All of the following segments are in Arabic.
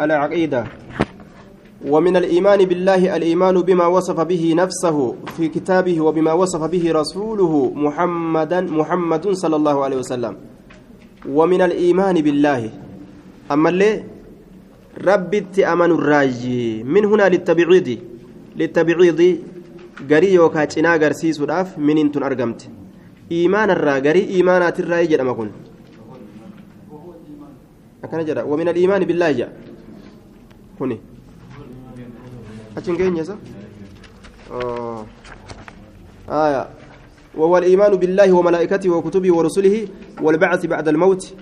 العقيدة. ومن الإيمان بالله الإيمان بما وصف به نفسه في كتابه وبما وصف به رسوله محمدا محمد صلى الله عليه وسلم. ومن الإيمان بالله. أما اللي ربي أمن الراجي. من هنا للتبعيض للتبعيض garii yookaan cinaa agarsiisuudhaaf miniintun argamte iimaanarraa garii iimaanaatirraa jedhama kun akkana jedha wamin aliimaani billaahi jedha kuni? Achin keenyasa آية وهو الإيمان بالله وملائكته وكتبه ورسله والبعث بعد الموت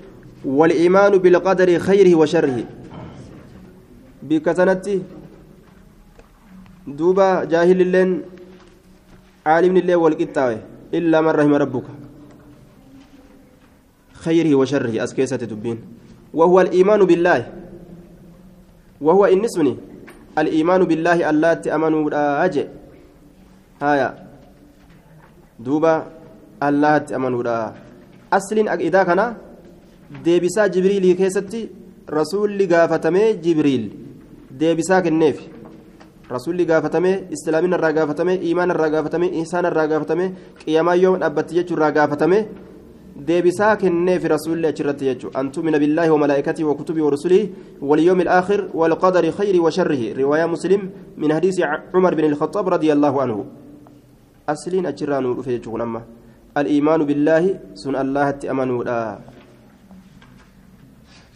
والإيمان بالقدر خيره وشره بكتنتي دوبا جاهل اللين عالم اللين والقطاوي إلا من رحم ربك خيره وشره أسكيسة تبين وهو الإيمان بالله وهو النسبني الإيمان بالله الله تأمنوا أجي هايا دوبا الله تأمنوا أصل إذا كان deebisaa jibriilii keessatti rasuulli gaafatamee jibriil deebisaa kenneef rasuulli gaafatamee islaamin irraa gaafatamee iimaan irraa gaafatamee ihsaan irraa gaafatamee qiyyamaa yoo dhaabbatti jechuu irraa gaafatamee deebisaa kenneef rasuulli achirratti jechuudha. An tu'mina billaahi wamalaa'ikatii wakutubii warasulihi واليوم الآخر والقدر خير وشره رواية مسلم من حديث عمر بن الخطاب رضي الله عنه أسلين أجران في أما الإيمان بالله سن الله تأمنوا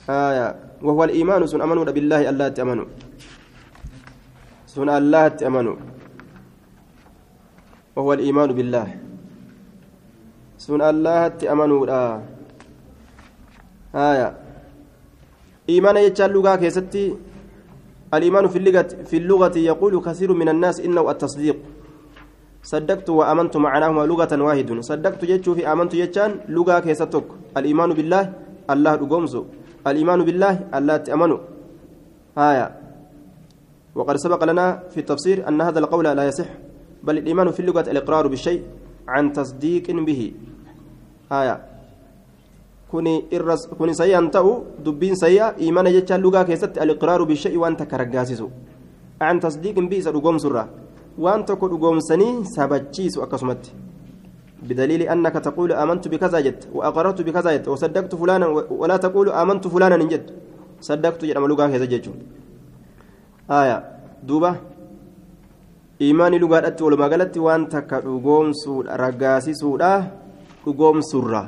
آية وهو الإيمان سن أمنوا بالله الله تأمنوا سن الله تأمنوا وهو الإيمان بالله sun allahatti amanuudha. Haya إيمان يجعل لغة كيستي الإيمان في اللغة في اللغة يقول كثير من الناس إنه التصديق صدقت وآمنت معناهما لغة واحد صدقت يجو في آمنت يجان لغة كيستك الإيمان بالله الله رقمزو الإيمان بالله الله تأمنوا هايا وقد سبق لنا في التفسير أن هذا القول لا يصح بل الإيمان في اللغة الإقرار بالشيء عن تصديق به آية kuni irras kuni sayyaan ta'u dubbiin sayyaa iimana jecha lugaa keessatti aliqraaru bishay'i waan takka raggaasisu an tasdiiqin bi isa dhugoomsurra waan tokko dhugoomsanii sabachiisu akkasumatti بدليل أنك تقول آمنت بكذا جد وأقررت بكذا جد وصدقت فلانا ولا تقول آمنت فلانا جد صدقت جد أملوكا كذا جد آية دوبة iimaanii lugaadhatti walumaa galatti waan takka dhugoomsuudha raggaasisuudha dhugoomsurra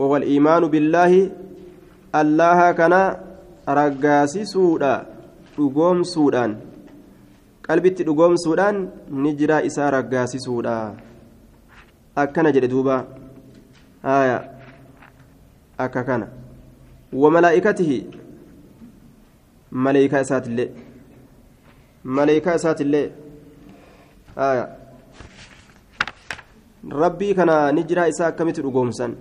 wawal iimaanu billaahi allaha kana raggaasisuudha dhugoomsuudhaan qalbitti dhugoomsuudhaan ni jiraa isaa raggaasisuudha akkana jedhe duuba haya akka kana wamalaa'ikatihi maleeykaa isaatillee maleekaa isaatillee rabbii kana ni jiraa isaa akkamitti dhugoomsan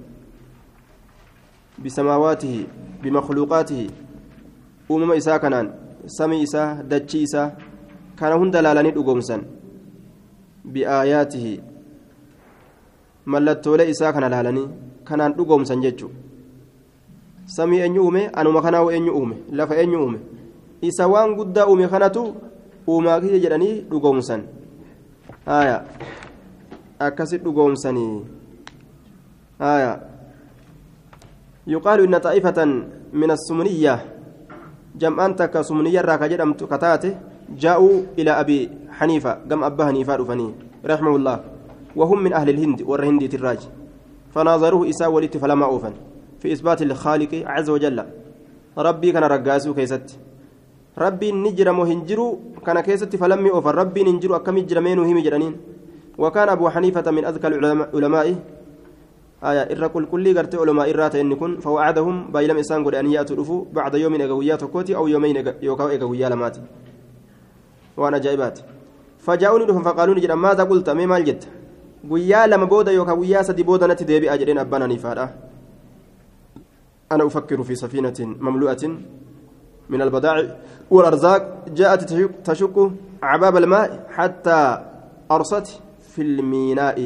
bisamaawaatihi bimakluuqaatihi uumama isaa kanaan samii isaa dachii isaa kana hunda laalanii dhugoomsan biaayaatihi mallattoolee isaa kana laalanii kanaan dhugoomsan jechuudha samii eenyu uume anuma kanaa eenyu uume lafa eenyu uume isa waan guddaa uume kanatu uumaa kiyya jedhanii dhugoomsan haya akkasi dhugoomsanii haya yuqaalu inna xaa'ifatan min assumniyya jam'aan takka sumniyya irraa ka jedhamtu kataate jaa'uu ila abi xaniifa gam abbaa haniifaa dhufanii raximahullah وهم من أهل الهند والهند تراج فناظروه إساء ولدت فلما أوفن في إثبات الخالق عز وجل ربي كان رقاسو كيست rabbiin ni jira moo hin jiru kana keessatti falammi oofan rabbiin hin jiru وكان أبو حنيفة من أذكى العلماء آية إرى كل قرت علماء إرات إن كن فوعدهم بايلم إنسان قل أن يأتوا بعد يوم إجويات كوتي أو يومين يوكاو إجويا لمات وأنا جايبات. فجاءوني دفن فقالوا نجد ماذا قلت؟ مي مال جد guyyaa lama booda yookaan guyyaa sadi booda natti deebi'a jedheen abbaan haniifaadha أنا أفكر في سفينة مملوءة من البضائع والأرزاق جاءت تشق عباب الماء حتى أرست في الميناء.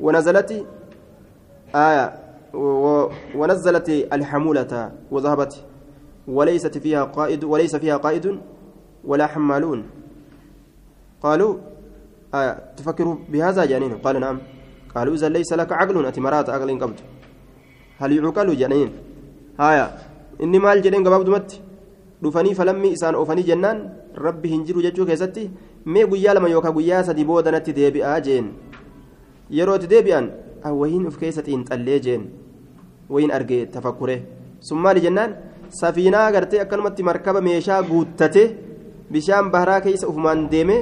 ونزلت آية ونزلت الحمولة وذهبت. وليست فيها قائد وليس فيها قائد ولا حمالون. قالوا آه تفكر بهذا جانين قال نعم. قالوا إذا ليس لك عقل أتمرات عقل قبض. هل يعقل جانين هايا إني مال جنين قبض مت. dhufanii falammii isaan oofanii jennaan rabbi hin jiru jechuu mee guyyaa lama yookaan guyyaa sadi boodanatti deebi'aa jeen. Yeroo itti deebi'an wayiin of keessa xiinxallee jeen. Wayiin argee tafakkure. Sun maali jennaan? Safiinaa gartee akkanumatti markaba meeshaa guuttate bishaan baharaa keessa ufumaan deeme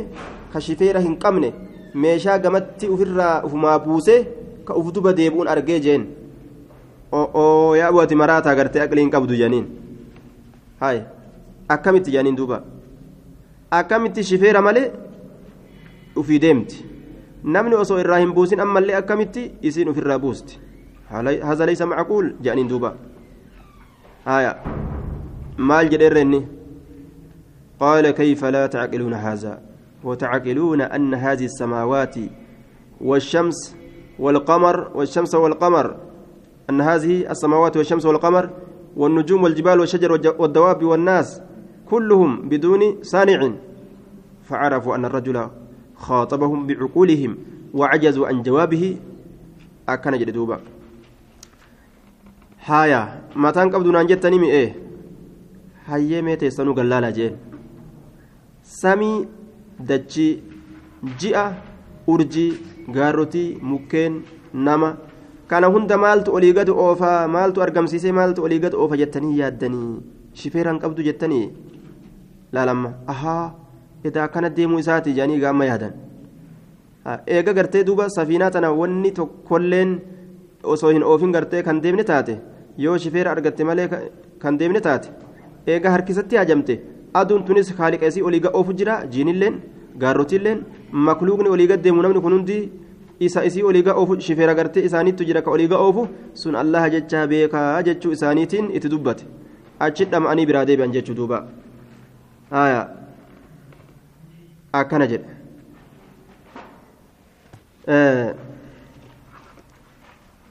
kashifeera hin qabne meeshaa gamatti ofirraa ufumaa buusee ka uf duba deebi'uun argee jeen. Oo yaa bu'ati maraataa gartee aqliin qabdu janiin? Akkamitti janiin duuba akkamitti shifeera malee ufii deemti namni osoo irraa hin buusin ammallee akkamitti isiin ofirraa buusti haza laysa macquul jedhaniin duuba haya maal jedheerre inni قال كيف لا تعقلون هذا وتعقلون أن هذه السماوات والشمس والقمر والشمس والقمر أن هذه السماوات والشمس والقمر والنجوم والجبال والشجر والدواب والناس كلهم بدون صانع فعرفوا أن الرجل خاطبهم بعقولهم وعجزوا عن جوابه أكن جدوبا هايا ما تنقبضون أن جتني مي إيه هاي ميتي سنو قلالا جين dachii ji'a urjii gaarrotii mukkeen nama kana hunda maaltu olii gad oofaa maaltu argamsiisee maaltu olii gad oofa jettanii yaaddanii shifeeraan qabdu jettanii laalamma ahaa edaa akkana deemuu isaati jedhanii gaamma yaadan. Eega gartee duuba safiinaa tana wanni tokkolleen osoo hin oofin gartee kan deemne taate yoo shifeera argatte malee kan deemne taate eega harkisatti hajamte aduun tunis haaliqeesii olii ga'oofu jira jiinilleen gaarrotiilleen makluuqni olii gad deemu namni kun hundi isa isii olii ga'oofu shifeera gartee isaaniittu jira ka olii ga'oofu sun allaha jechaa beekaa jechuu isaaniitiin itti dubbate. Achi dhama'anii biraa deebi'an jechuu duuba haya akkana jedhe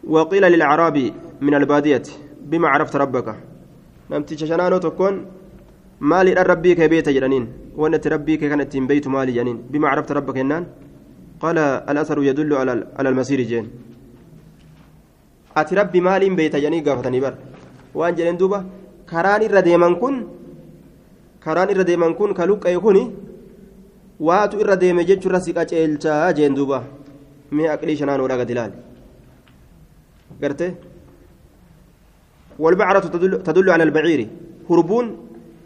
وقيل للأعرابي من البادية بما عرفت ربك نمتي شنانو تكون rabbii kee beeta jedhaniin waan itti rabbii kee kan ittiin beeytu maali jedhaniin bima carabta rabba kennaan qaala alasaru yadullu ala almasiiri jeen ati rabbi maaliin beeyta jedhanii gaafatanii bar waan jedheen duuba karaan irra deeman kun ka luqqa'e kun waatu irra deeme jechuurra si qaceelchaa jeen duuba mee aqlii shanaan oodhaa gad ilaali garte والبعرة تدل, على البعير هربون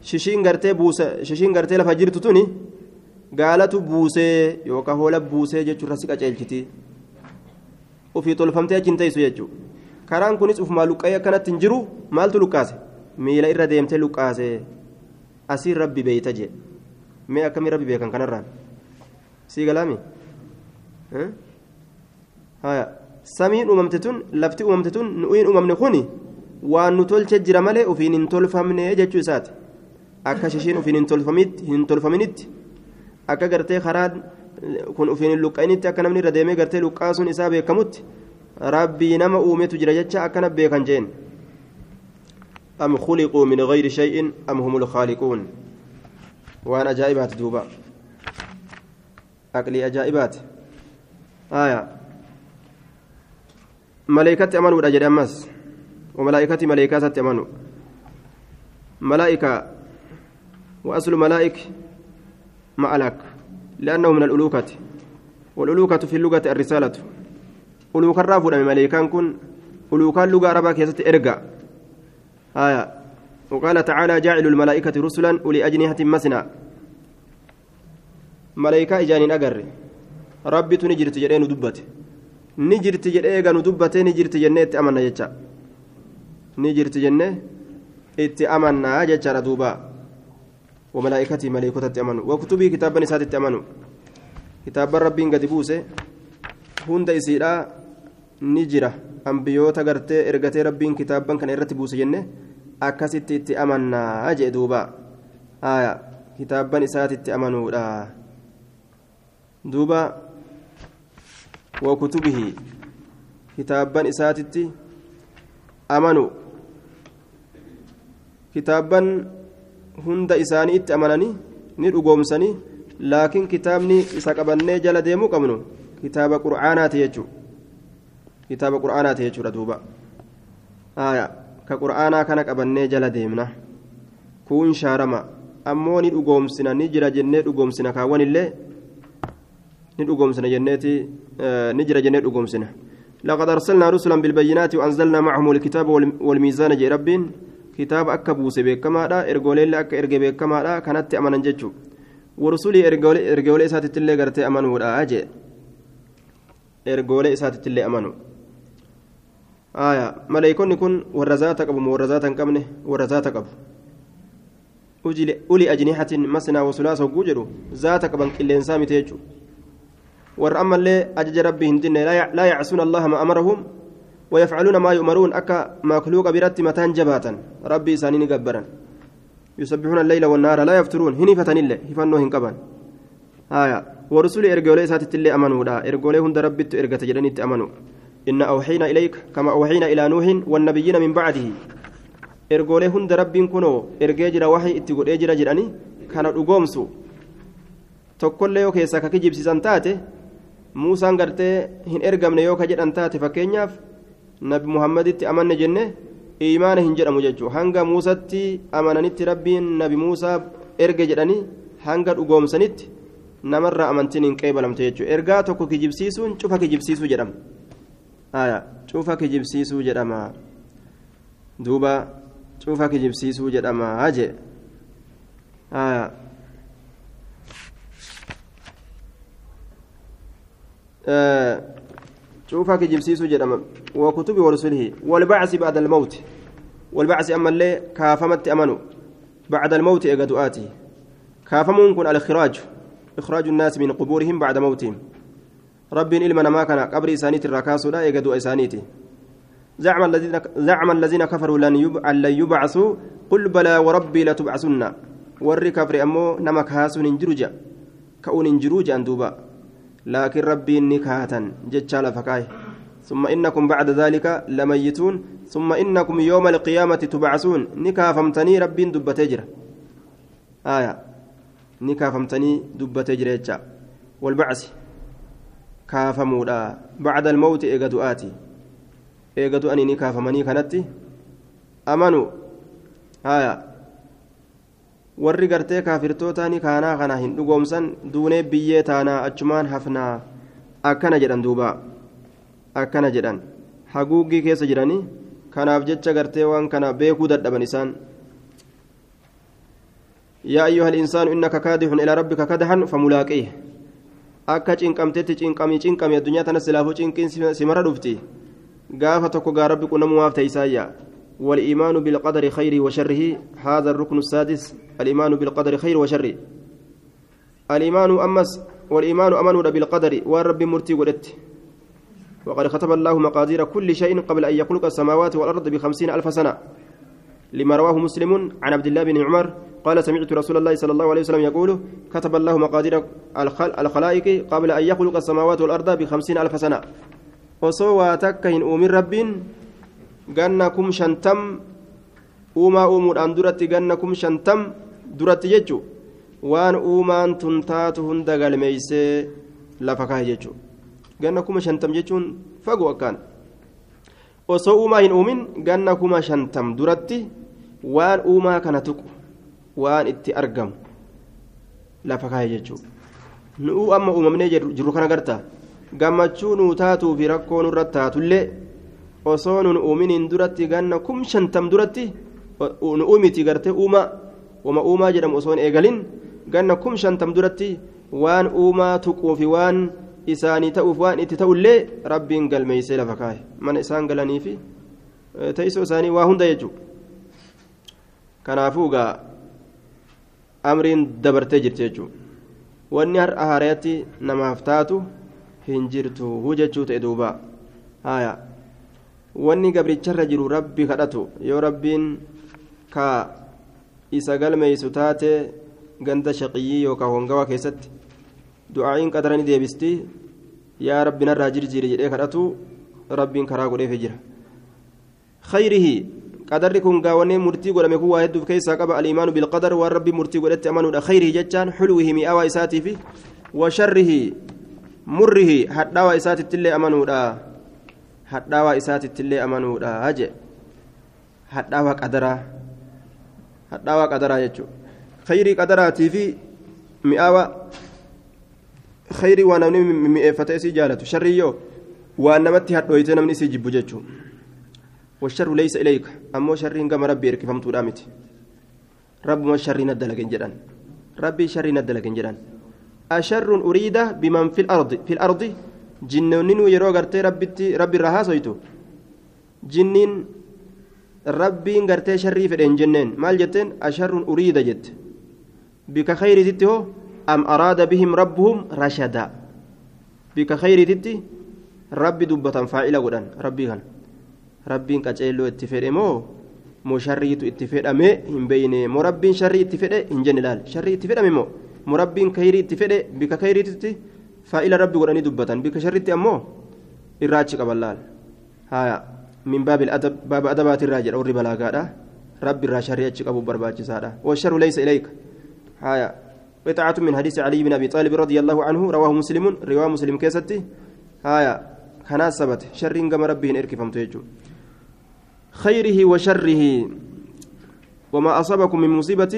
shishiin gartee buuse shishiin gartee lafa jirtu tuni gaalatu buusee yookaan hoola buusee jechuudha si qaceelchiti ofii tolfamtee achi hin teessu jechuudha karaan kunis ufumaa luqqa'ee akkanatti hin jiru maaltu luqqaase asiin rabbi beeyta jee mee akkamii rabbi beekan kanarraan sii galaami haya samiin uumamte tun lafti uumamte tun nu'iin uumamne kuni waan nu tolche jira malee ofiin hin tolfamne jechuu isaati. akka shishiin ufiin hin tolfaminitti akka gartee karaan kun ufiin hin luqqa'initti akka namni irra deemee gartee luqqaasuun isaa beekamutti rabbii nama uumetu jira jecha akkana beekan jeen am khuliquu min gayri shay'in am hum lkhaaliquun waan ajaa'ibaati duuba aqlii ajaa'ibaati aya maleeykatti amanuudha jedhe ammas وملائكة ملائكة أمنوا ملائكة وأصل ملائك مألك لأنه من الألوكة. والألوكة في اللغة الرسالة. ألوكة من ملائكان كن ألوكة اللغة عربة كيست إرقى آية. وقال تعالى جاعل الملائكة رسلا أولي أجنحة مثنى ملائكة إجانين أقر. ربي تنجرت جرين دبت نجرت جرين دبت نجرت جنة أمنا يجا نجرت جنة اتأمنا ججر دوبا وملائكته ملائكته أمنوا وكتبه كتابا نسات أمنوا كتاب ربي قد بوسه. هند إسيرا نجرة أنبيوتا غرتي إرغتي ربي كتابا كان إرتي بوسه جنة أكست أمنا أجئ دوبا آية كتابا نسات أمنوا دوبا وكتبه كتابا نسات أمنوا kitaaban hunda isaanii itti amananii ni dhugoomsanii laakiin kitaabni isa qabannee jala deemuu qabnu kitaaba qur'aanaati jechuudha kitaaba qur'aanaati jechuudha duuba ka qur'aanaa kana qabannee jala deemna kun shaarama ammoo ni dhugoomsina ni jira jennee dhugoomsina kaawwan illee ni dhugoomsina jenneeti ni jira jennee dhugoomsina لقد أرسلنا رسلا بالبينات وأنزلنا معهم الكتاب والميزان جي ربين كتاب أكا بوسي بكما دا إرغولي لأكا إرغي بكما دا كانت أمانا جتشو ورسولي إرغولي إساتي اللي غرتي أمانو دا أجي إرغولي إساتي اللي أمانو آية ملايكون كن ورزاتا قبو ورزاتا قبنه ورزاتا قبو أولي أجنحة مسنا وثلاث وجوجرو ذات قبن كلين سامي تيجو warra ammallee ajaja rabbii hin dinne laa yacsuuna allaha ma amarahum ويفعلون ما يؤمرون أكا مخلوق برت متان جباتا ربي سانين قبرا يسبحون الليل والنهار لا يفترون هني فتن الله هفنو هنقبان آية ورسول إرجولي ساتت اللي أمنوا لا إرجولي هند ربي إرجت جلني تأمنوا إن أوحينا إليك كما أوحينا إلى نوح والنبيين من بعده إرجولي هند ربي كنو إرجاجر وحي إتقول إجر جراني كان أقومسو تقول له كيسا كجيب سيسانتاته muusaan gartee hin ergamne yoo ka jedhan taate fakkeenyaaf nabi muhammaditti amanne jenne imaana hin jedhamu jechuudha hanga muusatti amananitti rabbiin nabi muusaa erge jedhanii hanga dhugoomsanitti namarraa amantiin hin qeebalamte jechuudha ergaa tokko kijibsiisuun cufa kijibsiisuu jedhama cufa kijibsiisuu jedhama. Duuba cufa kijibsiisuu jedhama. Jee شوفها كجبسيسو جدام وكتب ورسله والبعث بعد الموت والبعث أما اللي كافمت أمنوا بعد الموت إيقادؤاتي كافمون كن الإخراج إخراج الناس من قبورهم بعد موتهم إلما ما كان قبر إسانيت الركاس لا إيقادوا إسانيتي. زعم الذين زعم الذين كفروا لن لن يبعثوا قل بلى وربي لتبعثن وري كفر أمو نمك هاسون انجروجا. كون انجروجا أندوبا. لكن ربي نكاتا جتشال فكاي. ثم إنكم بعد ذلك لميتون. ثم إنكم يوم القيامة تبعثون. نكافمتني ربي دبتجر آية. نكافمتني دبتجر والبعث. كافمودا بعد الموت إيقادو آتي إيقادو أني نكافمني كانت أمنوا آية warri gartee kaafirtootaani kaanaa kana hin dhugoomsan duunee biyyee taanaa achumaan hafnaa akkana jedhan duuba akkana jedhan haguuggii keessa jiranii kanaaf jecha gartee waan kana beekuu dadhaban isaan yaa ayyuha الإنسان إنك كادح إلى ربك كدحا فملاقيه akka cinqamtetti cinqamii cinqamii addunyaa tana silaafuu cinqiin simara dhufti. Gaafa tokko gaa rabbi qunamumaaf ta'isayyaa والإيمان بالقدر خيره وشره هذا الركن السادس الإيمان بالقدر خير وشره الإيمان أمس والإيمان أمن بالقدر والرب مرتي ولدت وقد كتب الله مقادير كل شيء قبل أن يخلق السماوات والأرض بخمسين ألف سنة لما رواه مسلم عن عبد الله بن عمر قال سمعت رسول الله صلى الله عليه وسلم يقول كتب الله مقادير الخلائق قبل أن يخلق السماوات والأرض بخمسين ألف سنة وصوى تكهن أمر رب kum shantam uumaa uumuudhaan duratti ganna kum shantam duratti jechu waan uumaan tun taatu hunda galmeeysee lafa kaahe jechu ganna kuma shantam jechuun fagoo akkaan osoo uumaa hin uumin ganna kuma shantam duratti waan uumaa kana tuqu waan itti argamu. Lafa kaahe jechuu nu'uu amma uumamnee jirru kana gartaa? Gammachuu nuu taatuu fi rakkoo nurra taatullee osoo nun uuminiin duratti ganna kum shantam duratti? Nu uumiti gartee uumaa wama uumaa jedhamu osoo eegalin? Ganna kum shantam duratti? Waan uumaa tuquu fi waan isaanii ta'uuf waan itti ta'ullee rabbiin galmeeysee lafa kaaye mana isaan galanii fi teessoo isaanii waa hunda jechuudha kanaafuu gaa amriin dabartee jirti jechuudha wanni har'a haarayatti namaaf taatu hin jirtu hujjechuu ta'e duuba. Haaya. wanni gabricharra jiru rabbi kadhatu yoo rabbiin ka isa galmeeysu taate ganda shaqiyyii yookaan hongawaa keessatti du'aa'iin qadara ni deebisti yaa rabbi narraa jirjiiri jedhee kadhatu rabbiin karaa godheefee jira. Khayrihi qadarri kun gaawwanee murtii godhame kun waa hedduuf keessaa qaba aliimaanu bilqadar waan rabbi murtii godhetti amanuudha khayrihi jechaan xulwihi mi'aawaa isaatii fi washarrihi murrihi hadhaawaa isaatittillee amanuudha hadhaawaa isaatittillee amanuudha haje hadhaawaa qadaraa hadhaawaa qadaraa jechuudha khayrii qadaraatii fi mi'aawaa khayrii waa namni mi'eeffate isii jaalatu sharrii yoo waan namatti hadhooyte namni isii jibbu jechuudha والشر ليس إليك. أما شر كما ربي إركفمت رامتي رب ما الشر ندلك جدا ربي شر ندلك جدا أشر أريد بمن في الأرض. في الأرض جنين يرو غرتي ربي ربي رها سويتو. جنين ربي غرتي شري في جنين. مال جتين؟ أشر أريد جت. بك خير تتهو أم أراد بهم ربهم رشدا. بك خير تتي ربي دبة فاعلة غدان ربي كان rabbiin qaceelloo itti fedhe moo moo sharriitu itti fedhame hin beeyne moo rabbiin sharrii itti fedhe hin jenne laal sharrii itti fedhame moo moo rabbiin kayrii itti fedhe bika kayriititti faa'ila rabbi godhanii dubbatan bika sharriitti ammoo irraachi qaban laal haya min baabil adab baaba adabaatirraa jedha warri balaagaadha rabbi irraa sharrii achi qabu barbaachisaadha والشر ليس إليك هايا قطعة من حديث علي بن أبي طالب رضي الله عنه رواه مسلم رواه مسلم كيستي هايا كنا سبت شر كما ربه إركفمت خيره وشره وما أصابكم من مصيبة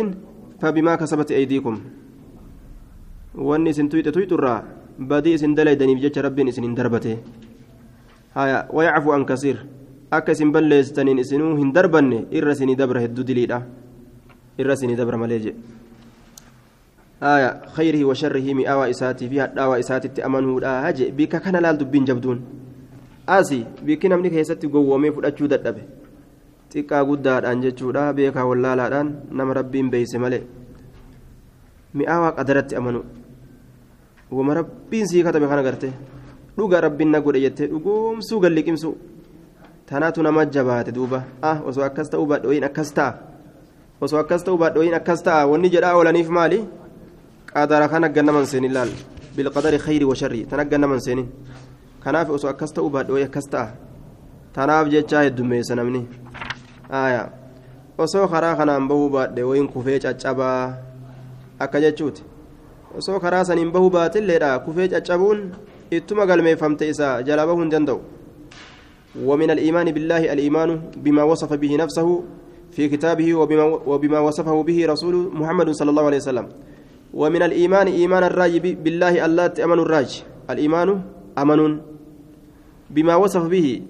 فبما كسبت أيديكم وأني سنتويت تويت الرا بدي سن دليدني بجج ربي سن دربته هايا ويعفو عن كثير akka isin balleessitaniin isinuu hin darbanne irra isinii dabra hedduu diliidha irra isinii dabra malee jedhe aya khayrihi wa sharrihi mi'aawaa isaatii fi hadhaawaa isaatitti amanuudha haje bika kana laal dubbiin jabduun xiqqaa guddaadhaan jechuudha beekaa wallaalaadhaan nama rabbiin beeyse malee mi'aawaa qadaratti amanu wama rabbiin sii katabe kana garte dhuga rabbiin na godhe jettee dhugoomsuu galliqimsuu tanaatu nama jabaate duuba ah osoo akkas ta'uu baadhooyin akkas ta'a osoo akkas ta'uu baadhooyin akkas ta'a wanni jedhaa oolaniif maali qadara kan aggannaman seenin laal bilqadari khayri wa sharri tan aggannaman seenin kanaaf osoo akkas ta'uu baadhooyin akkas ta'a tanaaf jechaa heddummeessa namni aya osoo karaa kanaan bahuu baadhe wayin kufee caccabaa akka jechuuti osoo karaa saniin bahuu baatilleedha kufee caccabuun ittuma galmeeffamte isa jalaa bahuu hin danda'u ومن الإيمان بالله الإيمان بما وصف به نفسه في كتابه وبما, وبما وصفه به رسول محمد صلى الله عليه وسلم ومن الإيمان إيمان الراج بالله الله أمن الراج الإيمان أمن بما وصف به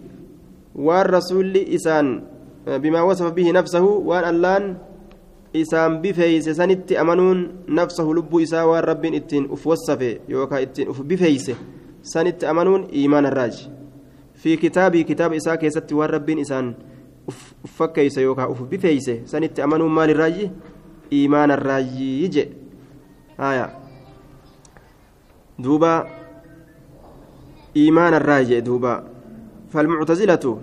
والرسول إسان بما وصف به نفسه وأن اللان إسان بفيس سنت أمنون نفسه لب إسا والرب إتين أف وصفه يوكا إتين أف بفيس سنت أمنون إيمان الراج. في كتابي كتاب إساء كيست والربين إسان فكيس يوكا أف بفيس سنت أمنوا مال الراجي إيمان الراجي يجي. آية. دوبا إيمان الراجي دوبا. فالمعتزلة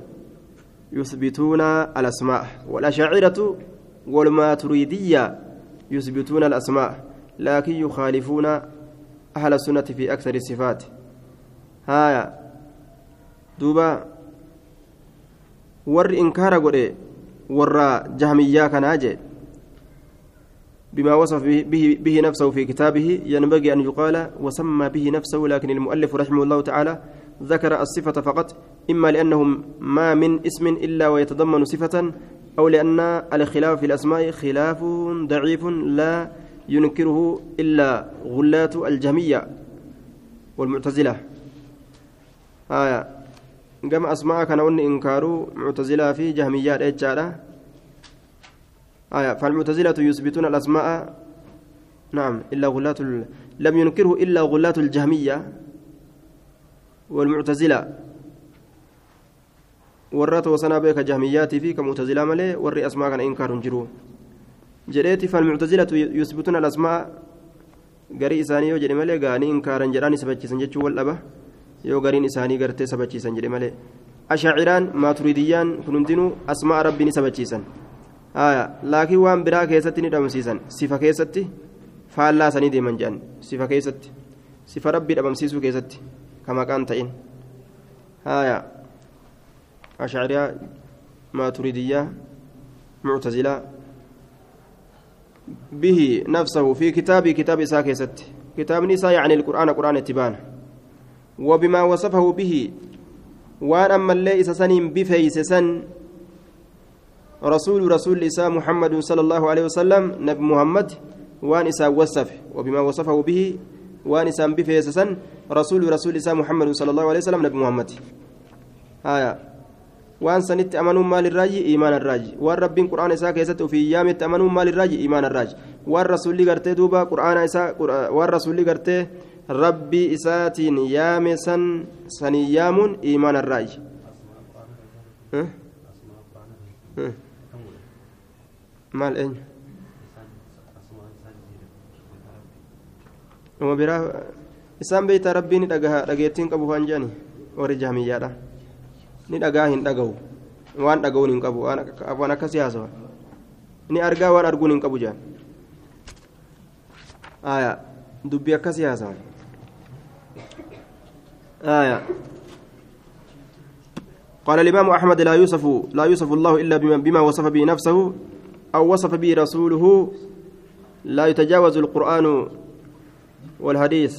يثبتون الأسماء والأشاعرة والماتريدية يثبتون الأسماء لكن يخالفون أهل السنة في أكثر الصفات. هايا. warri inkaara godhe warra jahmiyyaa kanaa jee بما وصف به, به نفسه في كتابه ينبغي أن يقال وسمى به نفسه لكن المؤلف رحمه الله تعالى ذكر الصفة فقط. إما لأنه ما من اسم إلا ويتضمن صفة أو لأن الخلاف في الأسماء خلاف ضعيف لا ينكره إلا غلات الجهمية والمعتزلة. آية. gama asmaa kana wanni inkaaruu muctazilaa fi jahmiyyaadha jechaadha فالمعتزلة يثبتون الأسماء. نعم. إلا غلات. لم ينكره إلا غلات الجهمية والمعتزلة. ورات وسنا بك جهميات في كمعتزلة ملي ور أسماء كان إنكار جرو جريتي فالمعتزلة يثبتون الأسماء غري إساني وجري ملي غاني إنكارا جراني سبجي سنجتشو والأبه yoo gariin isaanii gartee sabachiisan jedhe malee ashaaciraan maaturidiyyaan kun hundinuu asmaa rabbii ni sabachiisan laakiin waan biraa keessatti ni dhabamsiisan sifa keessatti faallaasanii deeman jedhan sifa keessatti sifa rabbii dhabamsiisuu keessatti ka maqaan ta'in ashaaciriyaa maaturidiyyaa معتزلة. به نفسه في كتاب كتاب إساء ست. كتاب نساء يعني القرآن قرآن اتبان وبما وصفه به وان أما اللي إسسن بفيس سن رسول رسول إساء محمد صلى الله عليه وسلم نبي محمد وان إساء وصف. وبما وصفه به وان إساء بفيس سن رسول رسول إساء محمد صلى الله عليه وسلم نبي محمد. آية. Waan sanitti amanuun maalirraaji iimaan irraaji waan rabbiin quraana isaa keessatti ofii yaametti amanuun maalirraaji iimaan irraaji waan rasuulli gartee duuba quraana isaa waan rasuulli gartee rabbii isaatiin yaame san sanii yaamuun iimaan irraaji maal eenyu? Uma biraa isaan beeytaa rabbii ni dhagaha dhageettiin qabu waan jedhani warri jaamiyyaadha ni dhagaa hin dhagahu waan dhaga'uun hin qabu waan akkasii haasawa ni argaa waan arguun hin qabu jaan. Aya dubbii akkasii haasawa aya قال الإمام أحمد لا يوصف لا يوصف الله إلا بما, وصف به نفسه أو وصف به رسوله لا يتجاوز القرآن والحديث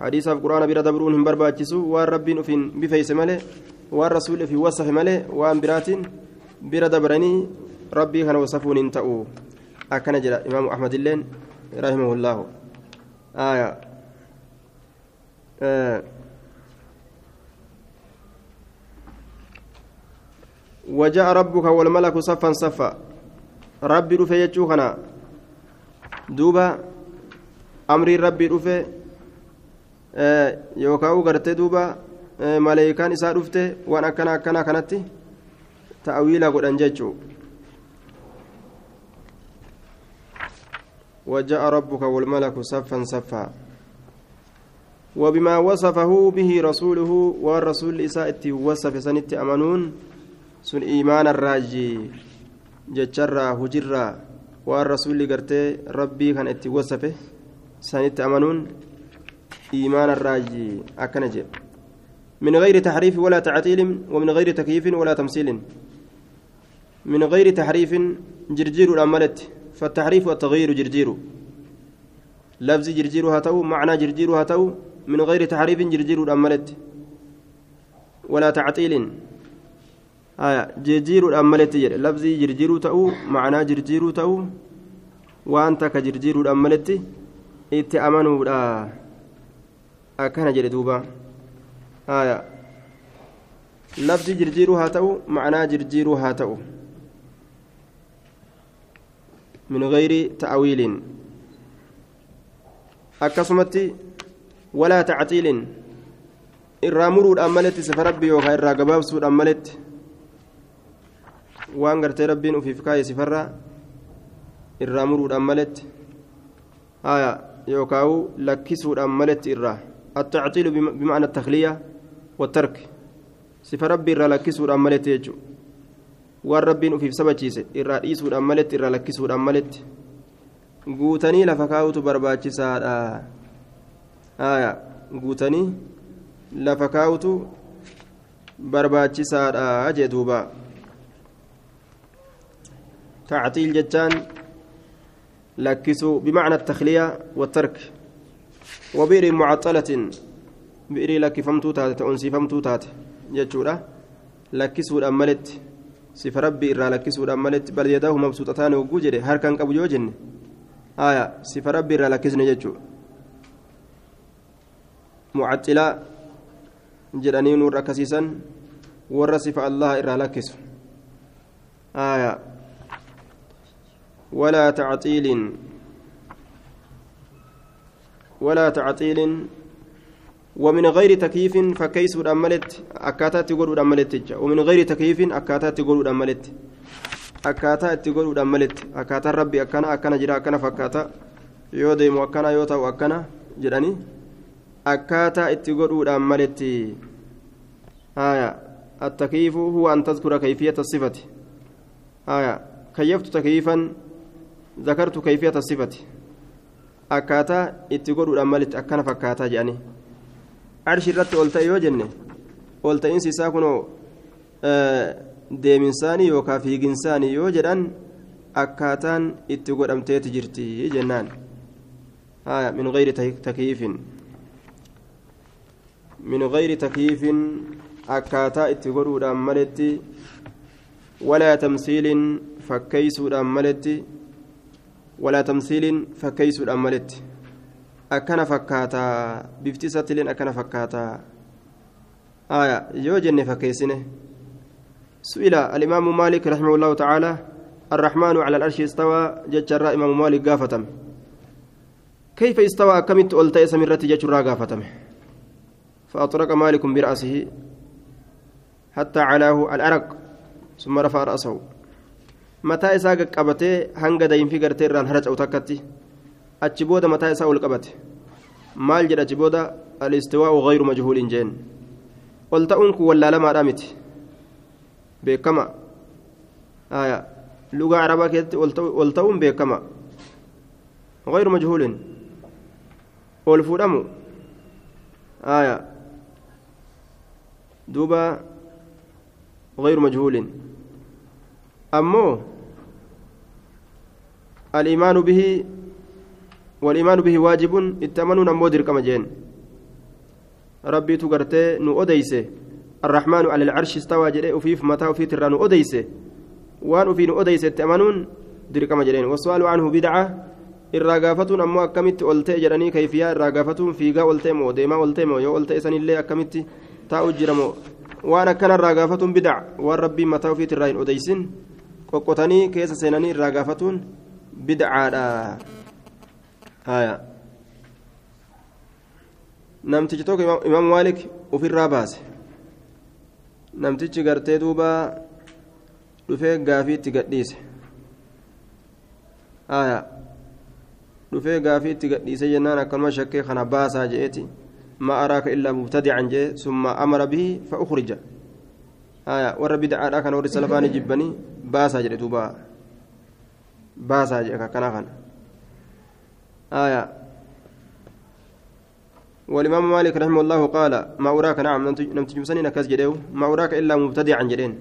حديث القرآن بلا دبرون برباتشسو والرب بفيس ماله waan rasuulli fi wasafe malee waan biraatiin bira dabranii rabbii kana wasafuun hin ta'u akkana jedha imaamu ahmad illeen rahimahullaahu aya وجاء ربك والملك صفا صفا ربي رفي يجوخنا دوبا أمري ربي رفي يوكاو غرتي دوبا maleekaan isaa dhufte waan akkana akkana kanatti ta'awiila godhan jechuu. وجاء ربك والملك صفا صفا وبما وصفه به رسوله والرسول إساءة وصف سنت أمنون سن إيمان الراجي جتشرا هجرا والرسول قرتي ربي كان اتي وصفه سنت أمنون إيمان الراجي أكنجي من غير تحريف ولا تعطيل ومن غير تكييف ولا تمثيل. من غير تحريف جرجير الأملت فالتحريف والتغيير جرجير. لفظ جرجير هاتو معنى جرجير هاتو من غير تحريف جرجير الأملت. ولا تعطيل. آية جرجير الأملت لفظ جرجير تأو معنى جرجير تأو. وأنت كجرجير الأملت إتأمنوا أكن جلدوبا آية لفظ جرجيرو هاتو معناه جرجيرو هاتو من غير تأويل أكسمت ولا تعطيل sifa rabbii yookaan irraa gabaabsuudhaan maletti waan gartee rabbiin ufiif kaa'e sifarraa irraa muruudhaan maletti haya yookaan lakkisuudhaan maletti irraa التعطيل بمعنى التخلية والترك sifa rabbi irraa lakkisuudhaan maletti jechuudha waan rabbiin ufiif sabachiise irraa dhiisuudhaan maletti irraa lakkisuudhaan maletti guutanii lafa kaa'utu barbaachisaadha haaya guutanii lafa kaa'utu barbaachisaadha jee duuba tactiil jechaan lakkisuu bimacna التخلية والترك وبئر معطلة بئر لكفمتو تاتي تأنسيفمتو تاتي jechuudha lakkisuudhaan maletti sifa rabbii irraa lakkisuudhaan maletti bal yadaahu mabsuuxataan hogguu jedhe harkaan qabu yoo jenne haya sifa rabbii irraa lakkisne jechuudha mucaxilaa jedhanii nuurra akkasiisan warra sifa allaha irraa lakkisu haya walaa tacxiiliin walaa tacxiiliin ومن غير تكييف فكيس أملت أكاتا تقول أملت ومن غير تكييف أكاتا تقول أملت أكاتا تقول أملت أكاتا ربي أكنا أكنا جرا أكنا فكاتا. يودي مؤكنا يوتا وأكنا جراني أكاتا تقول أملت آية. التكييف هو أن تذكر كيفية الصفة. آية. كيفت تكييفا؟ ذكرت كيفية الصفة. أكاتا تقول أملت أكنا فكاتا جاني arshi irratti ol ta'e yoo jenne ol ta'iinsi isaa kunoo deeminsaanii yookaan fiiginsaanii yoo jedhan akkaataan itti godhamteeti jirti jennaan min gayri takiifin min gayri takiifin akkaataa itti godhuudhaan maletti walaa tamsiilin fakkeeysuudhaan maletti walaa tamsiilin fakkeeysuudhaan maletti akkana fakkaataa bifti isattileen akkana fakkaataa yoo jenne fakkeessine. الإمام مالك رحمه الله تعالى الرحمن على العرش استوى جتشر إمام مالك قافتم كيف استوى كمت ألتئس من رتي جتشر قافتم فأطرق مالك برأسه حتى علاه الأرق ثم رفع رأسه متى إساق قبته هنگ دين في قرتي ران هرج أو تكتي أتشبودا متى إساق القبته مال جد أتشبودا الاستواء غير مجهول جين قلت ولا لما رامت بكما آية لغة عربية كيست والتون بكما غير مجهول والفرم آية دوبا غير مجهول أمو الإيمان به والإيمان به واجب اتمنون أمو كما جين ربي تقرتي نو أديسه الرحمن على العرش استوى جري وفيف متى وفي تران أديسه وان وفي أديسه تأمنون دركما جرين والسؤال عنه بدعة gaafatuun fiigaa ol ta'e moo deemaa ol ta'e moo yoo ol ta'e sanillee akkamitti taa'u jira moo waan akkana irraa gaafatuun bidac waan rabbiin mataa ofiit irraa hin odeysin qoqqotanii keessa seenanii irraa gaafatuun haya namtichi tokko imaam maalik ofirraa baase namtichi gartee duuba dhufee gaafii itti gadhiise haya dhufee gaafii itti gadhiise jennaan akkanuma shakkee kana baasaa je'eeti ما أراك إلا مبتدعا جي ثم أمر به فأخرج آية ور بدعة كان ور السلفان جبني باسا جري توبا باسا كان كان آية. والإمام مالك رحمه الله قال ما أراك نعم نمت جمسني نكاس جديو ما أراك إلا مبتدعا جدين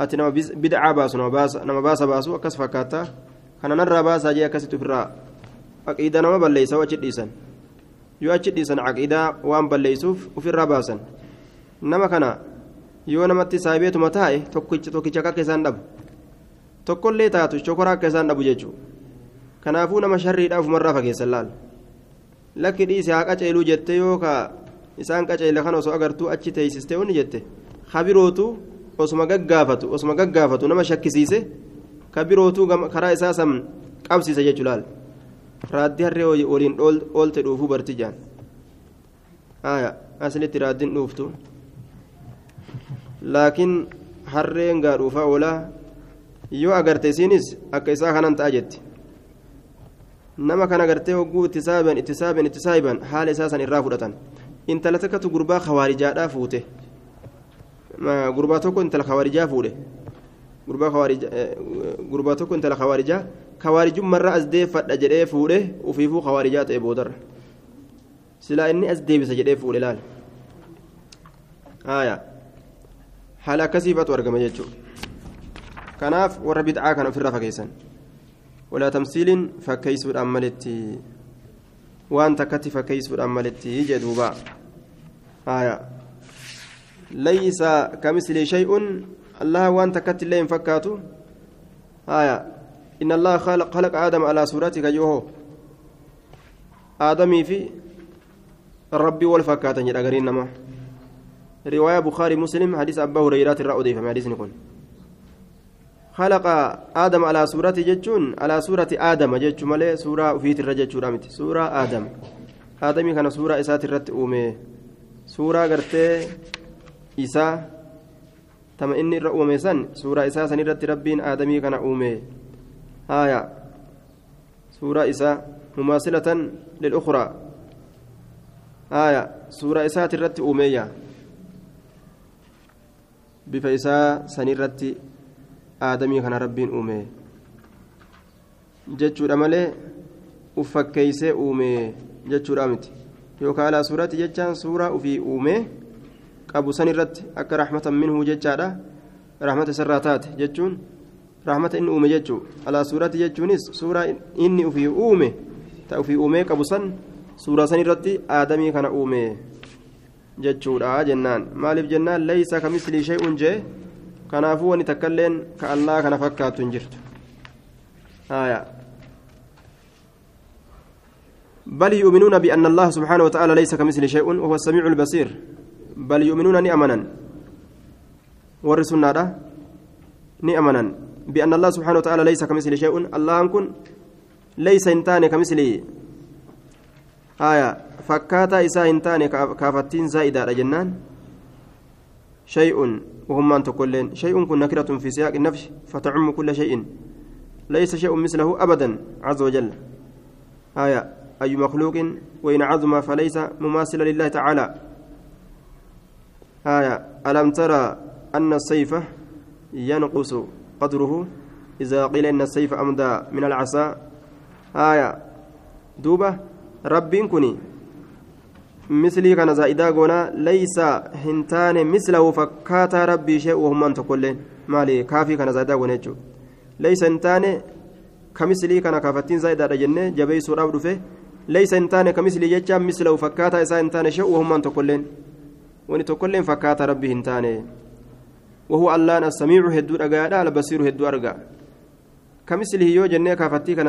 أتي نما بدعة باسو نما باس نما باسا باسو أكس فكاتا. كان نرى باسا جي أكس تفرا أكيدا نما بليسا وجد إيسان. yoo achi dhiisan caqiidaa waan balleeysuuf ofirraa baasan nama kana yoo namatti saabeetuma taa'e tokkicha akka isaan dhabu tokkollee taatu shokora akka isaan dhabu jechuudha kanaafuu nama sharriidhaa ofumarraa fageessan laal lakki dhiise haa qaceeluu jette yoo ka isaan qaceele kan osoo agartuu achi teeysistee onni jette kabirootu osuma gaggaafatu osuma gaggaafatu nama shakkisiise kabirootu karaa isaa san qabsiisa jechuudha laal. raaddi harree waliin oolte dhuufuu barti jaan aslitti raaddiin dhuuftu laakiin harreen gaa dhuufaa oolaa yoo agarte isiinis akka isaa kanan ta'a jetti nama kan agartee hogguu itti saaban itti saaban itti saaban haala isaa san irraa fudhatan intala takkatu gurbaa kawaarijaadhaa fuute gurbaa tokko intala kawaarijaa fuudhe gurbaa tokko intala kawaarijaa kawaarijummarra as deeffadha jedhee fuudhe ufiifuu kawaarijaa ta'e boodarra silaa inni as deebisa jedhee fuudhe laal haaya haala akkasiifatu argama jechuudha kanaaf warra bid'aa kana ofirraa fageessan tamsiiliin fakkeessuudhaan maletti waan takkatti fakkeessuudhaan maletti jedhuuba haaya laysa kamisli shay'un allah waan takkatti illee hin fakkaatu haaya إن الله خلق, خلق آدم على صورتك يوهو آدمي في ربي والفكاتة جدا نما رواية بخاري مسلم حديث أبا هريرة الرأودي فما حديث نقول خلق آدم على صورة جتشون على صورة آدم جتش ملي سورة في الرجل رامت سورة آدم. آدمي كان سورة إسات الرت أومي. سورة قرتي إسا تم إني الرأومي سن. سورة إسا سنرت ربين آدمي كان أومي. آية. سورة إساء مماثلة للأخرى. آية. سورة إساء ترت أمية بفيساء سنرت aadamii kana rabbiin uume jechuudha malee uf fakkeeysee uume jechuudha miti. Yookaan alaa suuratti jechaan suuraa ufii uume qabu san irratti akka raaxmatan minhuu jechaadha. Raaxmata sarraa taate jechuun raaxmata inni uume jechuu. Alaa suuratti jechuunis suuraa inni ufii uume ta ufii uumee qabu san suuraa san irratti aadamii kana uume jechuudha jennaan. Maaliif jennaan? Leeysa kamislii shay'un jee? Kanaafuu wani takkailleen ka allaa kana fakkaattu hin jirtu بل يؤمنون بأن الله سبحانه وتعالى ليس كمثل شيء وهو السميع البصير بل يؤمنون نأمنا ورسولنا نأمنا بأن الله سبحانه وتعالى ليس كمثل شيء الله أنكن ليس إنتان كمثله آية فكاتا إساء إنتان كافتين زائدة جنان شيء وهم أن تقولين شيء كن نكرة في سياق النفس فتعم كل شيء. ليس شيء مثله أبدا عز وجل. آية أي مخلوق وإن عظم فليس مماثلا لله تعالى. آية ألم ترى أن السيف ينقص قدره إذا قيل إن السيف أمدى من العصا؟ آية دوبة رب كني. مثلي كان زائدا قونا ليس هنتان مثله فكاتا ربي شيء وهم أن تقولين مالي كافي كان زائدا قونا ليس هنتان كمثلي كان كافتين زائدا جنة جبي سورة دفه ليس هنتان كمثلي جتشا مثله فكاتا إسا هنتان شيء وهم أن تقولين وني تقولين فكاتا ربي هنتان وهو اللان السميع هدو أجادا البصير هدو أرجع كمثله يو جنة كافتي كان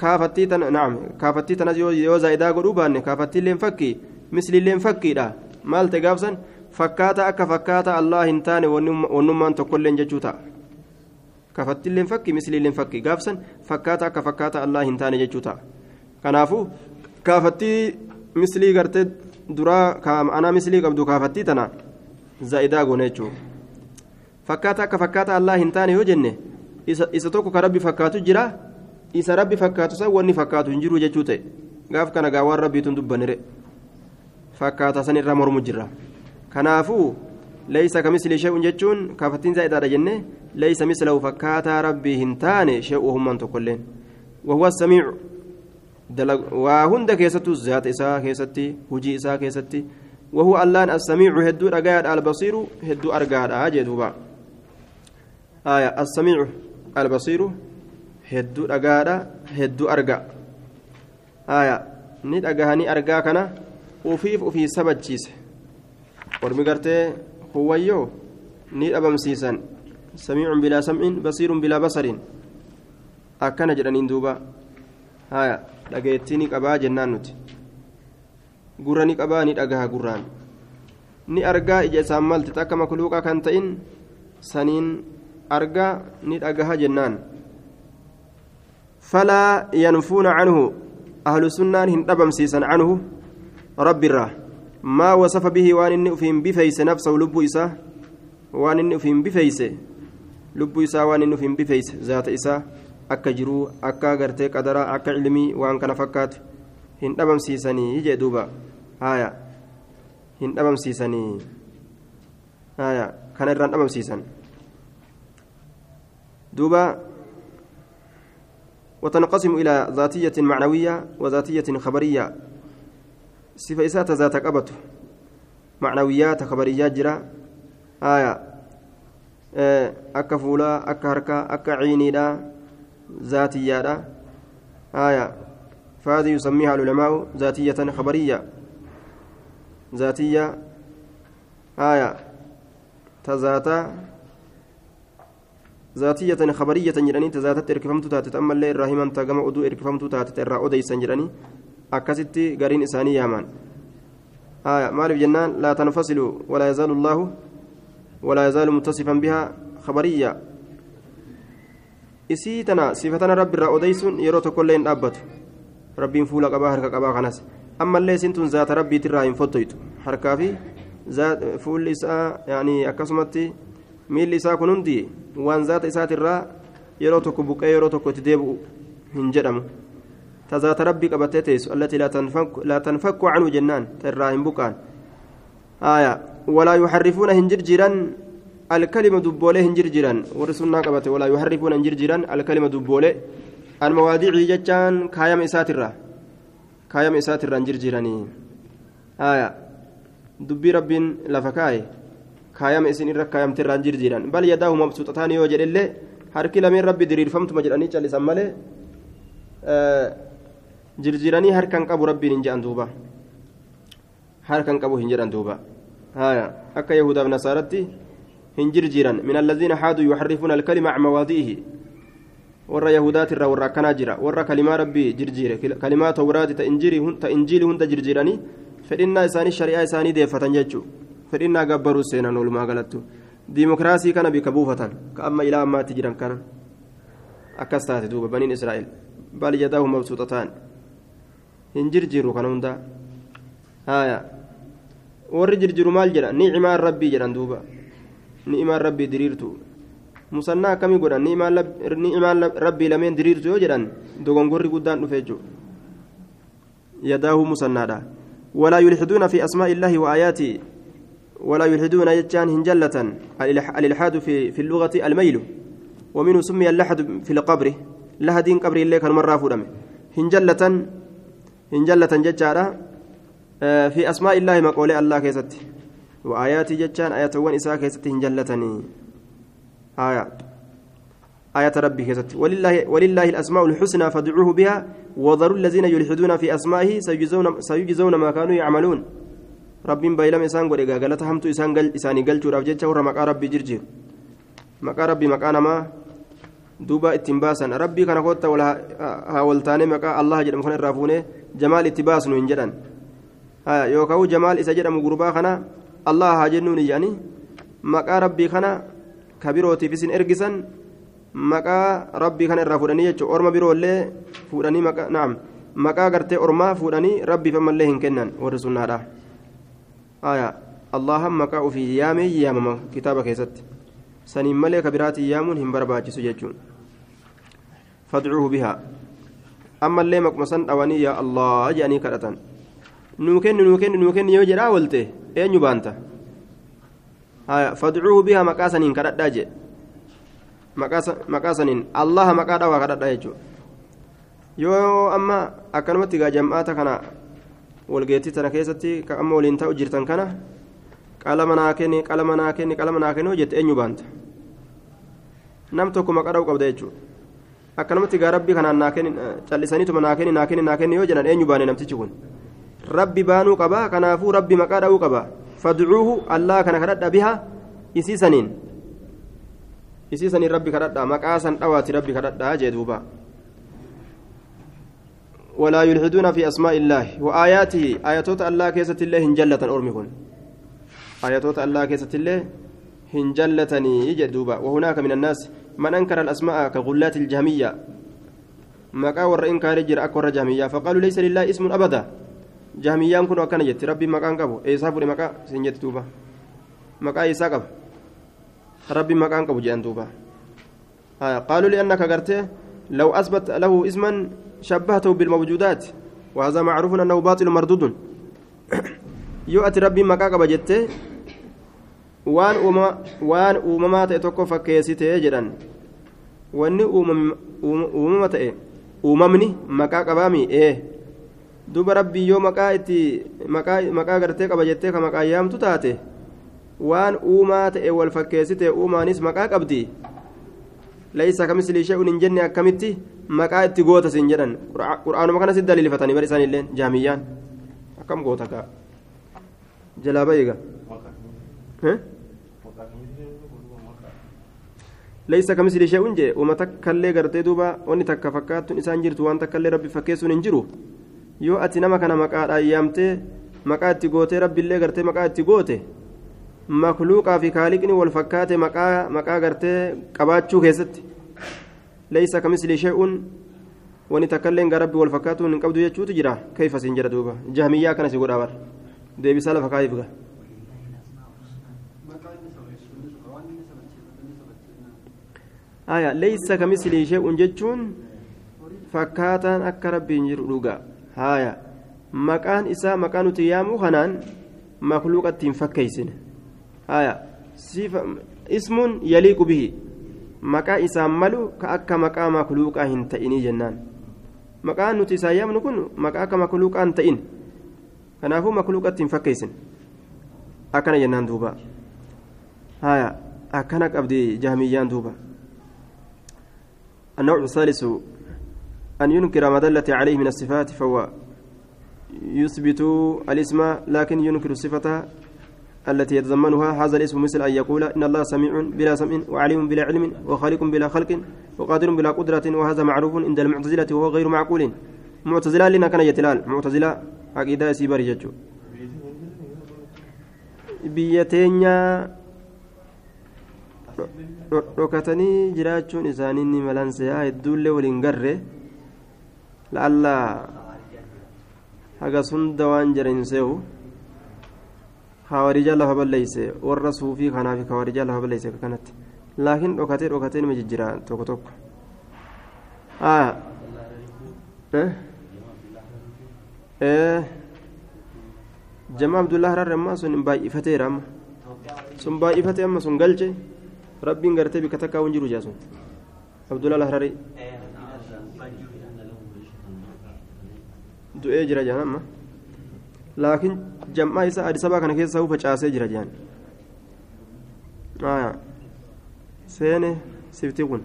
زايدا غوني مثلين كوبتو فكيدا كافتي تن نعم كافتي تن يو زايدا غدو بان كافتي لين فكي مثلي لين فكيدا مال تغابسن فكاتا أكا فكاتا الله هنتاني ونمان تقولين ججوتا كافتي لين فكي مثلي لين فكي غابسن فكاتا أكا فكاتا الله هنتاني ججوتا كنافو كافتي مثلي غرتد duraa anaa mislii qabdu kaafattii tana zaa'idaa goone jechuudha. Fakkaata akka fakkaata allaa hin taane yoo jenne isa tokko ka rabbi fakkaatu jira isa rabbi fakkaatu san wanni fakkaatu hin jiru jechuu ta'e gaaf kana gaa waan rabbiituun dubbanire fakkaata san irraa mormu jirra kanaafuu leeysa ka mislii shee'uun jechuun kaafattiin zaa'idaadha jenne leeysa mislahu fakkaataa rabbii hin taane shee'uu hummaan tokkolleen wahuwa samiicu waa hunda keessattuu zaata isaa keessatti hujii isaa keessatti اللان السميع هدو رقاد البصير هدو أرقاد آجي دوبا آية السميع البصير أرقا آية نيد أقهاني أرقا كان وفيف وفي سبت جيس ورمي قرتي هو يو نيد أبم سيسان سميع بلا سمع بصير بلا بصر أكن جرانين دوبا آية dhageettii ni qabaa jennaan nuti gurra ni qabaa ni dhagaha gurraan ni argaa ija isaan malti takka makluuqa kan ta'in saniin argaa ni dhagaha jennaan falaa yanfuuna canhu ahlu sunnaan hin dhabamsiisan canhu rabbi irraa maa wasafa bihi waan inni ufiin bifeeyse nafsahu lubbuu isaa waan inni ufiin bifeeyse lubbuu isaa waan inni ufiin bifeeyse zaata isaa akka jiruu akka gartee qadaraa akka ilmii waan kana fakkaatu hin dhabamsiisanii jee duuba haya hin dhabamsiisanii haya kana irraan dhabamsiisan duuba وتنقسم إلى ذاتية معنوية وذاتية خبرية. صفة إساءة ذات قبته معنويات خبريات جرا. آية. أكا فولا أكا هركا أكا عيني ذاتية آية. فهذه يسميها العلماء ذاتية خبرية. ذاتية. آية. تذاتا. ذاتية خبرية جراني تذاتت إركفمت تاتت أما اللي الراهما تقام أدو إركفمت تاتت إرى أديسا جراني أكستي قرين إساني يامان آية مالف جنان لا تنفصل ولا يزال الله ولا يزال متصفا بها خبرية isii tana sifatana rabbi irraa odeysuun yeroo tokkollee hin dhaabbatu rabbiin fuula qabaa harka qabaa kanas ammallee isin tun zaata rabbiitirraa hin fottoytu harkaa fi fuulli isaa akkasumatti miilli isaa kun hundi waan zaata isaatirraa yeroo tokko buqqee yeroo tokko itti deebi'u hin jedhamu ta zaata rabbii qabattee teessu allatii laa tanfakku canhu jennaan irraa hin buqqaan aya walaa yuxarrifuuna hin jirjiran الكلمة دبولة هنجرجران ورسولنا قبته ولا يحرفون هنجرجران الكلمة دبولة المواضيع جتان كايم إساترة كايم إساترة هنجرجراني آية دبي رب لفكاي kaayama isin irra kaayamte irraan jirjiiran bal yadaahu mabsuuxataan yoo jedhellee harki lameen rabbi diriirfamtuma jedhanii callisan malee jirjiiranii harkan qabu rabbiin hin jedhan duuba harkan qabu hin jedhan duuba akka yahudaaf nasaaratti hin jirjiiran min haaduu yuxarrifuuna alkalima can mawaadi'ihi warra yahudaati irraa warra akkanaa jira warra kalimaa rabbii jirjiire kalimaa tawraati ta injiili hunda jirjiiranii fedhinnaa isaanii shari'aa isaanii deeffatan jechuu fedhinnaa gabbaruu seenan oolumaa galattu diimokiraasii kana bika buufatan ka amma ilaa ammaatti jiran kana akkas taate duuba baniin israa'el bal yadaahu mabsuuxataan hin jirjiiru kana hundaa haya warri jirjiru maal jedha ni'imaan rabbii jedhan duuba ni'imaan rabbii diriirtu musannaa akkamii godhan ni'imaan rabbii lameen diriirtu yoo jedhan dogongorri guddaan dhufe yadaahu musannaadha walaa yulxiduuna fi asmaa'i illaahi wa ولا يلحدون يجان هنجلة. الإلحاد في في اللغة الميل. ومنه سمي اللحد في القبر. لهدين قبر اللي كان مرة فرمه هنجلة هنجلة ججارة. في أسماء الله مقولة الله كيست. وآيات ججان آيات وان إساء كيست هنجلتني آيات آيات ربي كيست. ولله ولله الأسماء الحسنى فادعوه بها. وذروا الذين يلحدون في أسمائه. سيجزون سيجزون ما كانوا يعملون. Rabbiin baay'ilama isaan godhe galata hamtuu isaan isaanii galchuudhaaf jecha warra maqaa rabbii jirjiiru maqaa rabbii maqaa namaa duuba ittiin baasan rabbii kana kootta haa waltaanee maqaa allah jedhamu kana irraa fuunee jamaal itti baasnu hin jedhan yookaan jamaal isa jedhamu gurbaa kana allah haa jennuun jedhanii maqaa rabbii kana kabirootiif isin ergisan maqaa rabbii kana irraa fuudhanii jechuudha orma biroollee fuudhanii maqaa gartee ormaa fuudhanii rabbiif ammallee hin kennan warri sunnaadha. آية اللهم مكا في يامي يامما كتابك يست سنين ملك برات يامون هم برباجي سججون فادعوه بها أما اللي مكمسن أواني يا الله جاني كرتان نوكن نوكن نوكن يوجرا ولته أين يبانتا آية فادعوه بها مكاسنين كرت داجي maqaasanin allaha maqaa dhawaa kadhadha jechuudha yoo amma akkanumatti gaa jam'aata kana walgeettii tana keessatti ka amma waliin ta'u jirtan kana qalama naa kenni qalama naa kenni qalama naa kenni hojjette eenyu baanta nam tokko maqaa dha'u qabda jechuudha akkanumatti gaa rabbii kanaan naa kenni callisaniituma naa kenni naa kenni naa kenni yoo jedhan eenyu baane namtichi kun rabbi baanuu qaba kanaafuu rabbi maqaa dha'uu qaba fadcuuhu allaa kana kadhadha biha isii saniin isii saniin rabbi kadhadha maqaa san dhawaati rabbi kadhadha jee duuba ولا يلحدون في أسماء الله. وآياته آياتوت الله كيسة الله هنجلة أرمكن آياتوت الله كيسة الله هنجلتني يجدوبا وهناك من الناس من أنكر الأسماء كغلات الجهمية. مكا ورئين كان جر أكور جهمية. فقالوا ليس لله اسم أبدا. جهمية كن وكان جت ربي مكان قبو إيساف مكا سنجت دوبا. مكا إيساقب ربي مكان قبو جان دوبا. قالوا لأنك قرته لو أثبت له اسما شبهته بالموجودات وهذا معروف أنه باطل مردود يؤتي ربي مكاك بجته waan waan uumamaa ta'e tokko fakkeessitee jedhan wanni uumama ta'e uumamni maqaa qabaami ee duba rabbii yoo maqaa itti maqaa gartee qaba jettee ka maqaa yaamtu taate waan uumaa ta'e wal fakkeessite uumaanis maqaa qabdi laysa kamislii shay'un hin jenne akkamitti maqaa itti goota sin jedhan. Qur'aanuma kana si daliilfatanii bar isaan illeen jaamiyyaan. Akkam goota kaa jalaa bayiga laysa kamisli shay'un jee? Uma takkallee gartee duuba wanni takka fakkaattuun isaan jirtu waan takkallee rabbi fakkeessuun hin jiru? Yoo ati nama kana maqaadhaan yaamtee maqaa itti gootee rabbiillee gartee maqaa itti goote makluuqaa fi kaaliqni wal fakkaate maqaa gartee qabaachuu keessatti hin qabdu jechuutu jira kayfa siin jedha duuba jahmiyyaa kana si godhaa bar deebisaa lafa kaayiif ga aya laysa kamisli shay'un jechuun fakkaataan akka rabbiin jiru dhuga haya maqaan isaa maqaa nuti yaamuu kanaan makluuqatti hin fakkeeysine haya ismun yaliiqu bihi maqaa isaan malu ka akka maqaa makluuqaa hin ta'inii jennaan maqaan nuti isaan yaamnu kun maqaa akka makluuqaa hin ta'in kanaafuu makluuqatti hin fakkeessin akkana jennaan duuba هايا أكنك أبدي جهميان دوبا النوع الثالث أن ينكر ما دلت عليه من الصفات فهو يثبت الاسم لكن ينكر الصفة التي يتضمنها هذا الاسم مثل أن يقول إن الله سميع بلا سمع وعليم بلا علم وخالق بلا خلق وقادر بلا قدرة وهذا معروف عند المعتزلة وهو غير معقول. معتزلة لنا كان يتلال. معتزلة عقيدة سيبر hawarijaa lafa balleeyse warra suufii kanaaf hawarijaa lafa balleeyse kanatti laakiin dhokatee dhokatee nima jijjira tokko tokko jamaa abdullaa hararre ammaa sun baay'ifateera amma sun baay'ifatee amma sun galche rabbiin gartee bika takkaa hin jiru jaasun abdullaa hararre du'ee jira jaan amma laakiin jam'aa isaa adisabaa kana keessa facaasee jira jaan seene siftii kun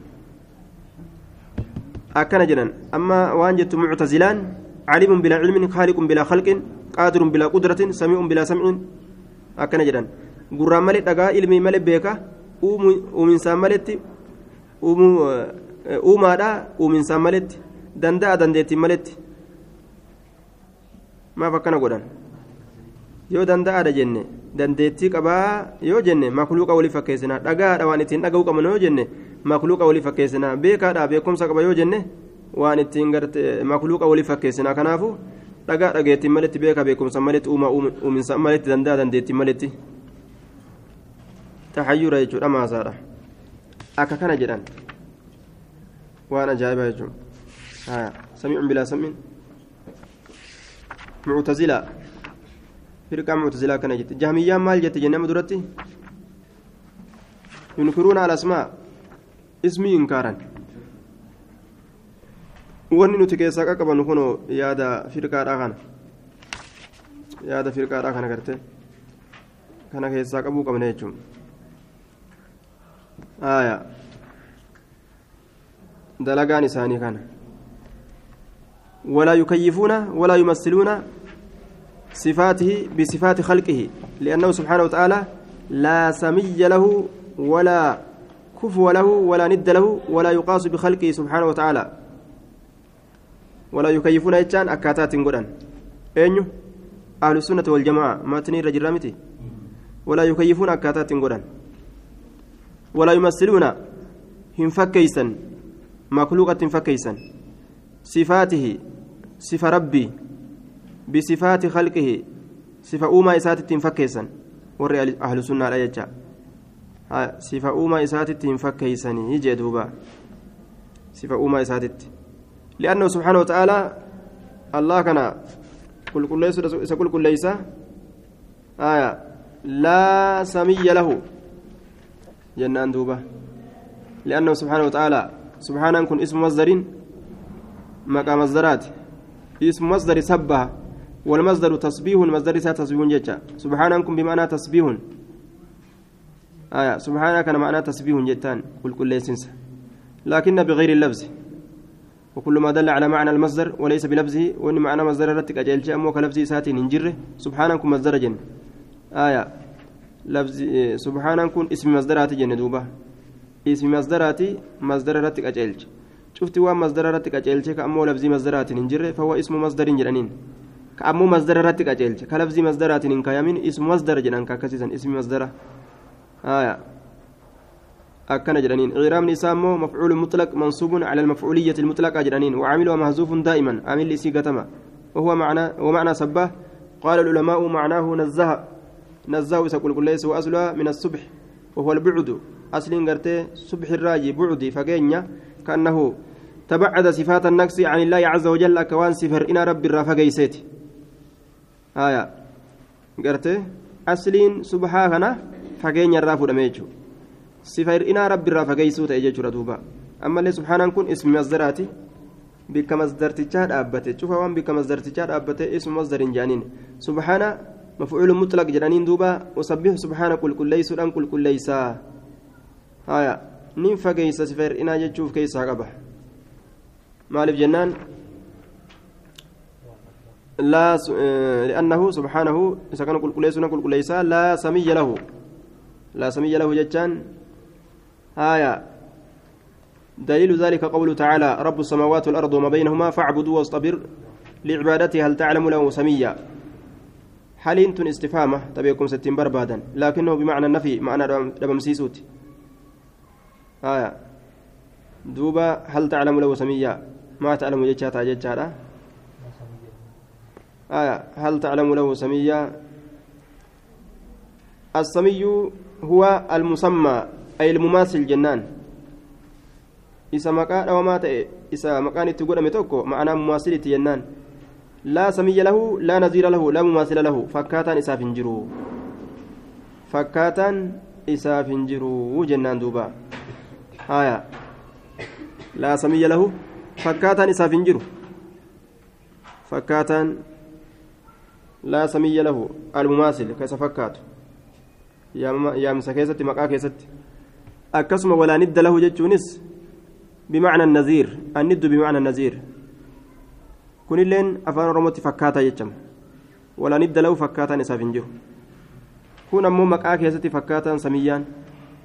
akkana jedhan amma waan jettu muctazilaan calimun bilaa cilmin khaaliqun bilaa khalqin qaadirun bilaa qudratin samii'un bilaa samcin akkana jedhan gurraan malee dhagaa ilmii malee beeka uuminsaan maletti uumaadha uuminsaan maletti danda'a dandeettiin maletti maaf akkana godhan yoo danda'aadha jenne dandeettii qabaa yoo jenne makluuqa walii fakkeessinaa dhagaadha waan ittiin dhaga'uu qabnu yoo jenne makluuqa walii fakkeessinaa beekaadha beekumsa qaba yoo jenne waan ittiin garte makluuqa walii fakkeessinaa kanaafu dhagaa dhageettiin maletti beeka beekumsa maletti uumaa uuminsa maletti danda'a dandeettiin maletti tahayyura jechuudha maasaadha akka kana jedhan waan ajaa'ibaa jechuudha samiicun bilaa samiin معتزلة فرقة معتزلة كان جت جهمية مال جت جنة درتي ينكرون على الأسماء اسمي إنكارا nuti keessaa qaqqabannu kun yaada firqaadhaa kana yaada firqaadhaa kana gartee kana keessaa qabuu qabna jechuun aayaa dalagaan isaanii kana ولا يكيفون ولا يمثلون صفاته بصفات خلقه لأنه سبحانه وتعالى لا سمي له ولا كفو له ولا ند له ولا يقاس بخلقه سبحانه وتعالى. ولا يكيفون إجان أكاتات قرآن. أين أهل السنة والجماعة. ما تنير جرامتي ولا يكيفون أكاتات قرآن. ولا يمثلون هم فكيسا مخلوقة فكيسا صفاته صفة ربي. بصفات خلقه صفة أوما إسات فكيسا ور أهل السنة لا يجا صفة أوما إسات فكيسا يجي دوبا. صفة أوما إسات لأنه سبحانه وتعالى الله كان كل كل ليس كل كل ليس آية. لا سمي له. جنان دوبا. لأنه سبحانه وتعالى سبحانه كن اسم مصدر مقام مصدرات. اسم مصدر سبه. والمصدر تسبيح المصدر سا تسبيح جتا سبحانكم بمعنى تسبيح آية سبحانك أنا معنى تسبيح جتان كل كل ليسنس لكن بغير اللفظ. وكل ما دل على معنى المصدر وليس بلفظه وإن معنى مصدر رتك أجل أمو كلفظ سات ننجره. سبحانكم مصدر جن. آية لفظ سبحانكم اسم مصدرات جن دوبة اسم مصدرات مصدر رتك أجل شفت وان مصدر رتك أجل كأمو لفظ مصدرات ننجره فهو اسم مصدر جنين كأمو مصدر رتك أجل كلفظ مصدرات ننكايمين اسم مصدر جنان كاكسيسا اسم مصدر آية أكن جرانين غيرام نسامو مفعول مطلق منصوب على المفعولية المطلقة جرانين وعاملها محذوف دائما عامل لي سيغتما وهو معنى ومعنى سبه قال العلماء معناه نزه نزه يقول كل ليس وأصلها من الصبح وهو البعد أصل قرتي صبح الراجي بعدي فقينيا كأنه تبعد صفات النقص عن الله عز وجل كوان سفر إن رب الرافقيسيت آية قرتي أصلين سبحانه فقينيا الرافو دميجو sifa hir'inaa rabbi irraa fageessuu ta'e jechuudha duuba ammallee subhaanaan kun ismi masdaraati bikka masdartichaa dhaabbate cufa waan bikka masdartichaa dhaabbate ismu masdarin jaaniin subhaana مفعول مطلق جرانين دوبا وسبح سبحانه كل كل ليس كل كل ليس هايا نين فقيس مالف جنان لا س... لأنه سبحانه كان كل كل ليس كل كل ليس لا سمي له. لا سمي له جتان هايا دليل ذلك قوله تعالى رب السماوات والأرض وما بينهما فاعبدوا واصطبر لعبادته هل تعلم له سميا? حالين تن استفهامة؟ تبيكم ستين بربادا. لكنه بمعنى النفي معنى دبم سيسوت. آية. دوبا هل تعلم له سميا؟ ما تعلم جتشاتا جتشاتا. آية هل تعلم له سميا السمي هو المسمى أي المماثل جنان isa maqaa dhawamaa ta'e isa maqaan itti godhame tokko ma'anaa mumaasilitti jennaan laa samiyya lahu laa naziira lahu laa mumaasila lahu fakkaataan isaaf hin jiru fakkaataan isaaf hin jiru jennaan duuba haya laa samiyya lahu fakkaataan isaaf hin jiru fakkaataan laa samiyya lahu almumaasil ka isa fakkaatu yaamsa keessatti maqaa keessatti akkasuma walaa nidda lahu jechuunis بمعنى النذير. الند بمعنى النذير. كن اللين أفان رموتي فكاتا يجم ولا ند له فكاتا نساف جرو كن أمو مكا كيستي فكاتا سميان.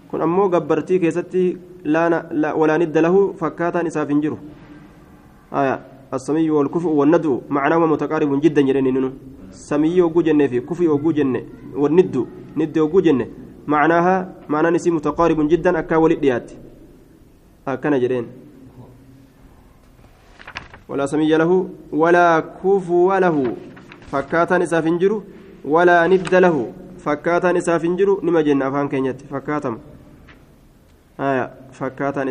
كن أمو قبرتي كيستي لا, لا ولا ند له فكاتا نساف جرو آية. السمي والكفء والندو معناه متقارب جدا جرين سمي وجو جنة في كفء وجو جنة والند ند وجو جنة معناها معنى نسي متقارب جدا أكا ولد akkana jedheen walaa samiyya lahu walaa kufuwa lahu fakkaataan isaaf hin jiru walaa nidda lahu fakkaataan isaaf hin jiru nima jenna afaan keenyatti fakkaatama haya fakkaataan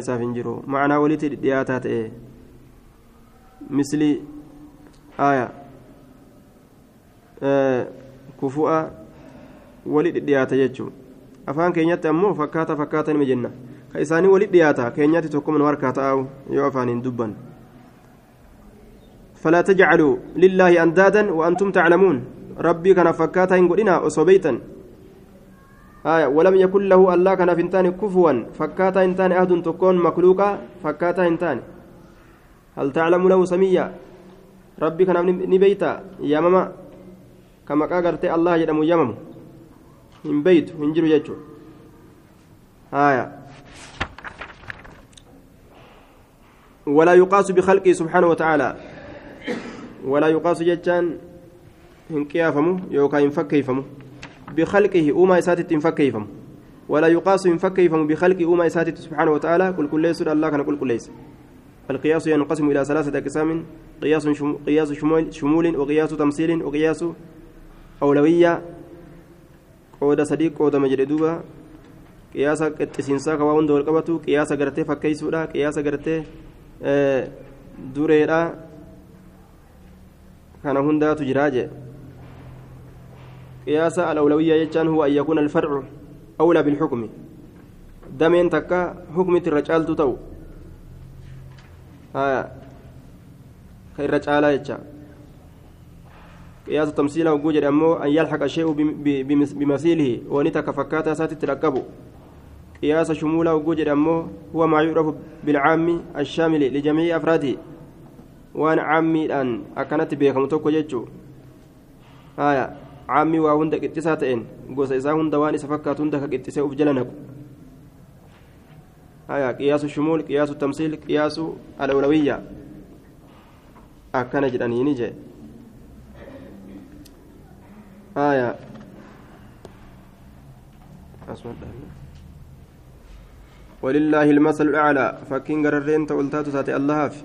kufu'a wali dhidhiyaata jechuun afaan keenyatti ammoo fakkaata fakkaata nima jenna ka isaanii walit dhiyaata keenyatti tokko man harkaa ta'u yoo afaaniin dubban فلا تجعلوا لله أندادا وأنتم تعلمون ربي كان فكاتا إن قلنا أصبيتا آية ولم يكن له الله كان فنتان كفوا فكاتا إنتان أهد تكون مخلوقا فكاتا إنتان هل تعلم له سميا؟ ربي كان نبيتا يا ماما كما قالت الله يدم يمم. من بيت من جرو يجو آية. ولا يقاس بخلقه سبحانه وتعالى. ولا يقاس جتان هنكيافمو يوكا ينفكيفمو بخلقه أوما إساتت ينفكيفمو ولا يقاس ينفكيفمو بخلقه أوما إساتت سبحانه وتعالى. كل كل ليس الله كان كل كل ليس. القياس ينقسم إلى ثلاثة أقسام قياس. قياس شمول, شمول وقياس تمثيل وقياس أولوية. قود صديق قود مجردوبة قياس قتسينسا كواون دول قبطو قياس غرتي فكيسودا قياس غرتي kana hundaatu jiraa jee qiyaasa alawlawiyyaa jechaan huwa an yakuuna alfarcu awlaa bilxukmi dameen takka hukmitti irra caaltu ta'u ka irra caalaa jecha. قياس تمثيل وجوجر أمو أن يلحق الشيء بمثيله ونتك فكاتا ساتت ركبه قياس شمولا وجوجر أمو هو ما يعرف بالعام الشامل لجميع أفراده وأن عامي أن أكنت بيكم توكو جيتشو آية عامي وهند قتساتين قوس إذا هند وان سفكات هند كقتسا أفجلنك آية قياس الشمول قياس التمثيل قياس الأولوية. أكن جداني نجي آية. أسود ولله المثل الأعلى. فكين قررين تولتات ساتي الله في.